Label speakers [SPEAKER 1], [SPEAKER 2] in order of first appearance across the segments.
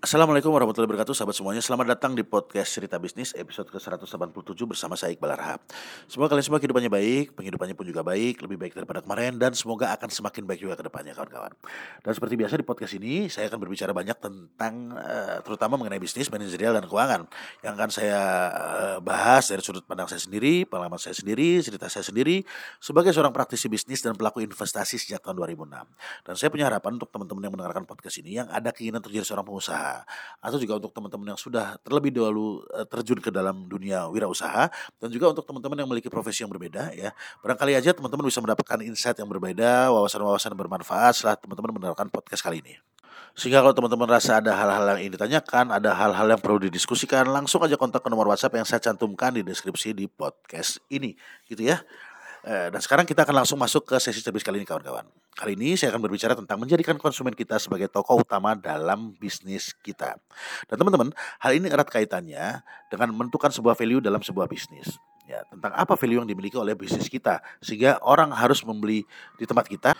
[SPEAKER 1] Assalamualaikum warahmatullahi wabarakatuh Sahabat semuanya. Selamat datang di podcast Cerita Bisnis Episode ke-187 bersama saya Iqbal Arhab. Semoga kalian semua kehidupannya baik Penghidupannya pun juga baik Lebih baik daripada kemarin Dan semoga akan semakin baik juga ke depannya kawan-kawan. Dan seperti biasa di podcast ini Saya akan berbicara banyak tentang uh, Terutama mengenai bisnis, manajerial dan keuangan. Yang akan saya uh, bahas dari sudut pandang saya sendiri Pengalaman saya sendiri, cerita saya sendiri Sebagai seorang praktisi bisnis dan pelaku investasi sejak tahun 2006 Dan saya punya harapan untuk teman-teman yang mendengarkan podcast ini Yang ada keinginan terjadi seorang pengusaha atau juga untuk teman-teman yang sudah terlebih dahulu eh, terjun ke dalam dunia wirausaha dan juga untuk teman-teman yang memiliki profesi yang berbeda ya. Barangkali aja teman-teman bisa mendapatkan insight yang berbeda, wawasan-wawasan bermanfaat setelah teman-teman mendengarkan podcast kali ini. Sehingga kalau teman-teman rasa ada hal-hal yang ingin ditanyakan, ada hal-hal yang perlu didiskusikan, langsung aja kontak ke nomor WhatsApp yang saya cantumkan di deskripsi di podcast ini, gitu ya. Eh, dan sekarang kita akan langsung masuk ke sesi cerdas kali ini kawan-kawan. Kali ini saya akan berbicara tentang menjadikan konsumen kita sebagai tokoh utama dalam bisnis kita. Dan teman-teman, hal ini erat kaitannya dengan menentukan sebuah value dalam sebuah bisnis. Ya, tentang apa value yang dimiliki oleh bisnis kita sehingga orang harus membeli di tempat kita,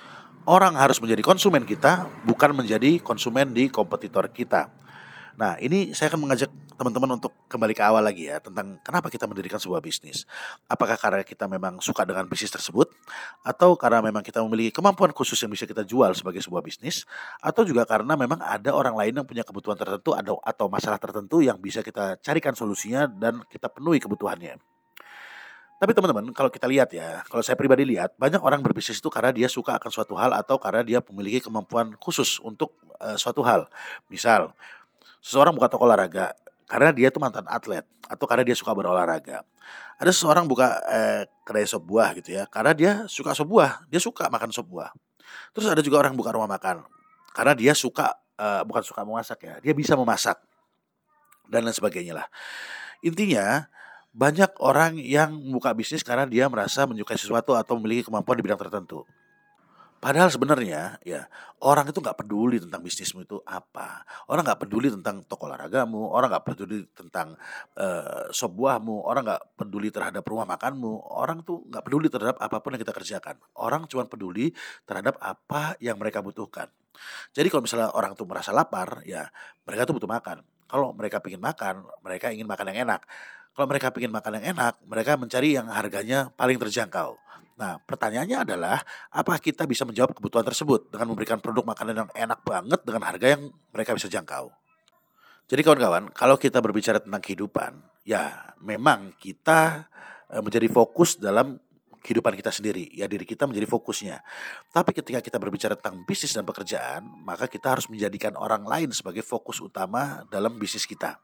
[SPEAKER 1] orang harus menjadi konsumen kita, bukan menjadi konsumen di kompetitor kita. Nah, ini saya akan mengajak teman-teman untuk kembali ke awal lagi ya tentang kenapa kita mendirikan sebuah bisnis. Apakah karena kita memang suka dengan bisnis tersebut atau karena memang kita memiliki kemampuan khusus yang bisa kita jual sebagai sebuah bisnis atau juga karena memang ada orang lain yang punya kebutuhan tertentu atau masalah tertentu yang bisa kita carikan solusinya dan kita penuhi kebutuhannya. Tapi teman-teman, kalau kita lihat ya, kalau saya pribadi lihat, banyak orang berbisnis itu karena dia suka akan suatu hal atau karena dia memiliki kemampuan khusus untuk uh, suatu hal. Misal, seseorang buka toko olahraga karena dia tuh mantan atlet atau karena dia suka berolahraga. Ada seseorang buka eh, kedai sop buah gitu ya, karena dia suka sop buah, dia suka makan sop buah. Terus ada juga orang buka rumah makan karena dia suka eh, bukan suka memasak ya, dia bisa memasak dan lain sebagainya lah. Intinya banyak orang yang buka bisnis karena dia merasa menyukai sesuatu atau memiliki kemampuan di bidang tertentu. Padahal sebenarnya ya orang itu nggak peduli tentang bisnismu itu apa. Orang nggak peduli tentang toko olahragamu, orang nggak peduli tentang uh, sop buahmu, orang nggak peduli terhadap rumah makanmu, orang tuh nggak peduli terhadap apa pun yang kita kerjakan. Orang cuma peduli terhadap apa yang mereka butuhkan. Jadi kalau misalnya orang tuh merasa lapar, ya mereka tuh butuh makan. Kalau mereka ingin makan, mereka ingin makan yang enak. Kalau mereka ingin makan yang enak, mereka mencari yang harganya paling terjangkau. Nah, pertanyaannya adalah, apa kita bisa menjawab kebutuhan tersebut dengan memberikan produk makanan yang enak banget dengan harga yang mereka bisa jangkau? Jadi kawan-kawan, kalau kita berbicara tentang kehidupan, ya memang kita e, menjadi fokus dalam kehidupan kita sendiri, ya diri kita menjadi fokusnya. Tapi ketika kita berbicara tentang bisnis dan pekerjaan, maka kita harus menjadikan orang lain sebagai fokus utama dalam bisnis kita.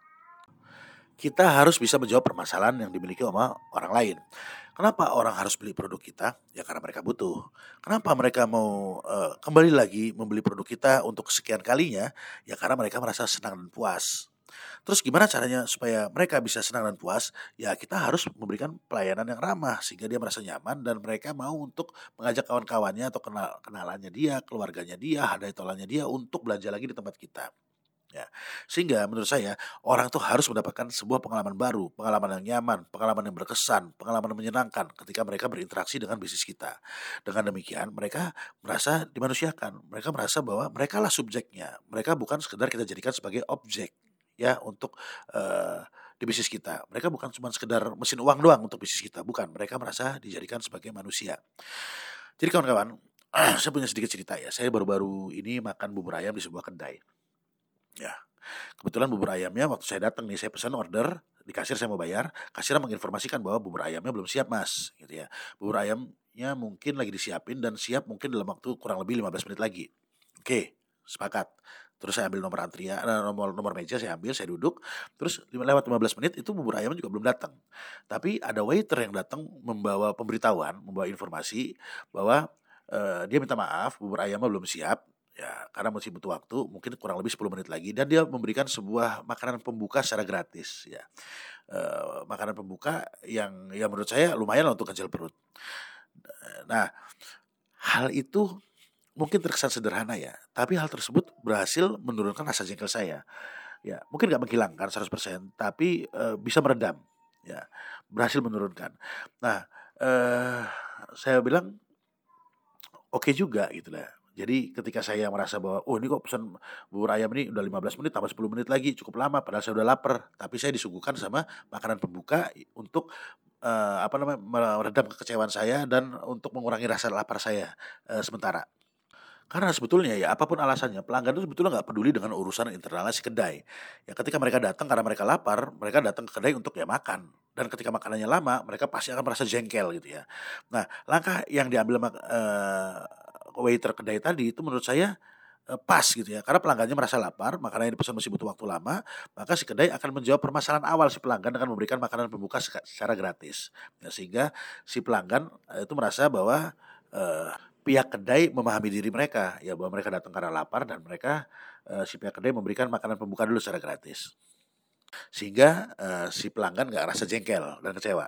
[SPEAKER 1] Kita harus bisa menjawab permasalahan yang dimiliki sama orang lain. Kenapa orang harus beli produk kita? Ya karena mereka butuh. Kenapa mereka mau uh, kembali lagi membeli produk kita untuk sekian kalinya? Ya karena mereka merasa senang dan puas. Terus gimana caranya supaya mereka bisa senang dan puas? Ya kita harus memberikan pelayanan yang ramah sehingga dia merasa nyaman dan mereka mau untuk mengajak kawan-kawannya atau kenal kenalannya dia, keluarganya dia, hadai tolannya dia untuk belanja lagi di tempat kita. Ya. Sehingga menurut saya orang tuh harus mendapatkan sebuah pengalaman baru, pengalaman yang nyaman, pengalaman yang berkesan, pengalaman yang menyenangkan ketika mereka berinteraksi dengan bisnis kita. Dengan demikian mereka merasa dimanusiakan, mereka merasa bahwa mereka lah subjeknya, mereka bukan sekedar kita jadikan sebagai objek ya untuk uh, di bisnis kita. Mereka bukan cuma sekedar mesin uang doang untuk bisnis kita, bukan. Mereka merasa dijadikan sebagai manusia. Jadi kawan-kawan, saya punya sedikit cerita ya. Saya baru-baru ini makan bubur ayam di sebuah kedai Ya, kebetulan bubur ayamnya waktu saya datang nih saya pesan order di kasir saya mau bayar, kasir menginformasikan bahwa bubur ayamnya belum siap mas, gitu ya. Bubur ayamnya mungkin lagi disiapin dan siap mungkin dalam waktu kurang lebih 15 menit lagi. Oke, sepakat. Terus saya ambil nomor antrian, eh, nomor nomor meja saya ambil, saya duduk. Terus lewat 15 menit itu bubur ayam juga belum datang. Tapi ada waiter yang datang membawa pemberitahuan, membawa informasi bahwa uh, dia minta maaf bubur ayamnya belum siap ya karena masih butuh waktu mungkin kurang lebih 10 menit lagi dan dia memberikan sebuah makanan pembuka secara gratis ya. E, makanan pembuka yang yang menurut saya lumayan untuk kecil perut. Nah hal itu mungkin terkesan sederhana ya. Tapi hal tersebut berhasil menurunkan rasa jengkel saya. Ya mungkin nggak menghilangkan 100% tapi e, bisa meredam ya. Berhasil menurunkan. Nah e, saya bilang oke okay juga gitu lah Jadi ketika saya merasa bahwa oh ini kok pesan bubur ayam ini udah 15 menit tambah 10 menit lagi cukup lama padahal saya udah lapar, tapi saya disuguhkan sama makanan pembuka untuk uh, apa namanya meredam kekecewaan saya dan untuk mengurangi rasa lapar saya uh, sementara. Karena sebetulnya ya apa pun alasannya pelanggan itu sebetulnya nggak peduli dengan urusan internal si kedai. Ya ketika mereka datang karena mereka lapar, mereka datang ke kedai untuk ya makan. Dan ketika makanannya lama, mereka pasti akan merasa jengkel gitu ya. Nah langkah yang diambil uh, waiter kedai tadi itu menurut saya uh, pas gitu ya. Karena pelanggannya merasa lapar, makanannya dipesan masih butuh waktu lama, maka si kedai akan menjawab permasalahan awal si pelanggan dengan memberikan makanan pembuka secara gratis. Ya, sehingga si pelanggan uh, itu merasa bahwa uh, pihak kedai memahami diri mereka. Ya bahwa mereka datang karena lapar dan mereka uh, si pihak kedai memberikan makanan pembuka dulu secara gratis. Sehingga uh, si pelanggan nggak rasa jengkel dan kecewa.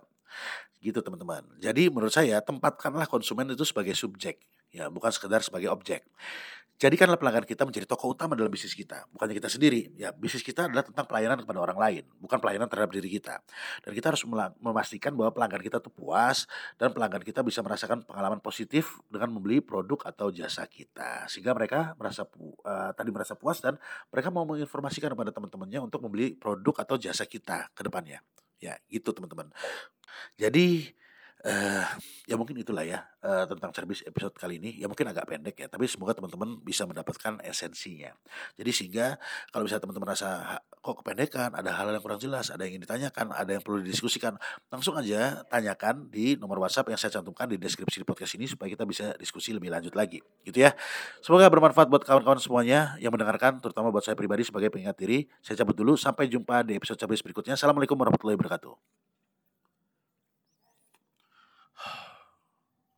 [SPEAKER 1] Gitu teman-teman. Jadi menurut saya tempatkanlah konsumen itu sebagai subjek ya bukan sekedar sebagai objek Jadikanlah pelanggan kita menjadi tokoh utama dalam bisnis kita, bukannya kita sendiri. Ya, bisnis kita adalah tentang pelayanan kepada orang lain, bukan pelayanan terhadap diri kita. Dan kita harus memastikan bahwa pelanggan kita itu puas dan pelanggan kita bisa merasakan pengalaman positif dengan membeli produk atau jasa kita, sehingga mereka merasa uh, tadi merasa puas dan mereka mau menginformasikan kepada teman-temannya untuk membeli produk atau jasa kita ke depannya. Ya, gitu teman-teman. Jadi uh, ya mungkin itulah ya uh, tentang service episode kali ini. Ya mungkin agak pendek ya, tapi semoga teman-teman bisa mendapatkan esensinya. Jadi sehingga kalau bisa teman-teman rasa kok kependekan, ada hal yang kurang jelas, ada yang ingin ditanyakan, ada yang perlu didiskusikan, langsung aja tanyakan di nomor WhatsApp yang saya cantumkan di deskripsi podcast ini supaya kita bisa diskusi lebih lanjut lagi. Gitu ya. Semoga bermanfaat buat kawan-kawan semuanya yang mendengarkan, terutama buat saya pribadi sebagai pengingat diri. Saya cabut dulu, sampai jumpa di episode cabis berikutnya. Assalamualaikum warahmatullahi wabarakatuh.